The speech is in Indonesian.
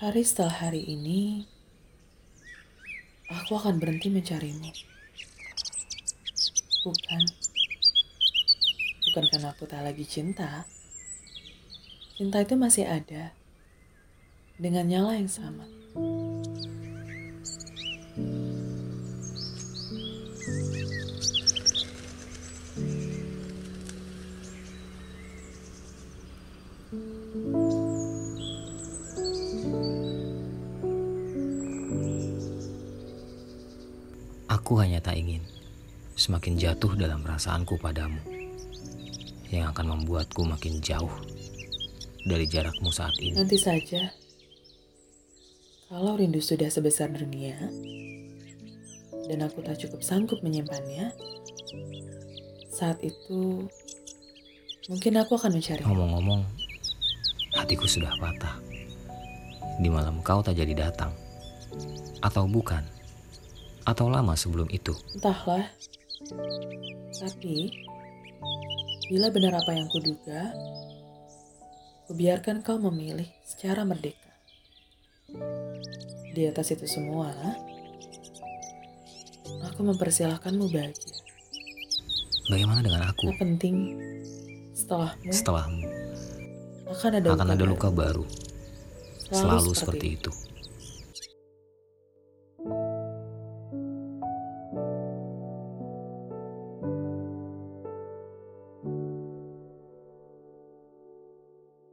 Hari setelah hari ini, aku akan berhenti mencarimu. Bukan. Bukan karena aku tak lagi cinta. Cinta itu masih ada. Dengan nyala yang sama. Aku hanya tak ingin semakin jatuh dalam perasaanku padamu yang akan membuatku makin jauh dari jarakmu saat ini. Nanti saja. Kalau rindu sudah sebesar dunia, dan aku tak cukup sanggup menyimpannya, saat itu mungkin aku akan mencari. Ngomong-ngomong, hatiku sudah patah. Di malam kau tak jadi datang. Atau bukan? Atau lama sebelum itu? Entahlah. Tapi, bila benar apa yang kuduga, kubiarkan kau memilih secara merdeka. Di atas itu semua, aku mempersilahkanmu bahagia. Bagaimana dengan aku? Tak penting, setelahmu Setelahmu akan ada akan luka ada baru. luka baru. Selalu seperti itu.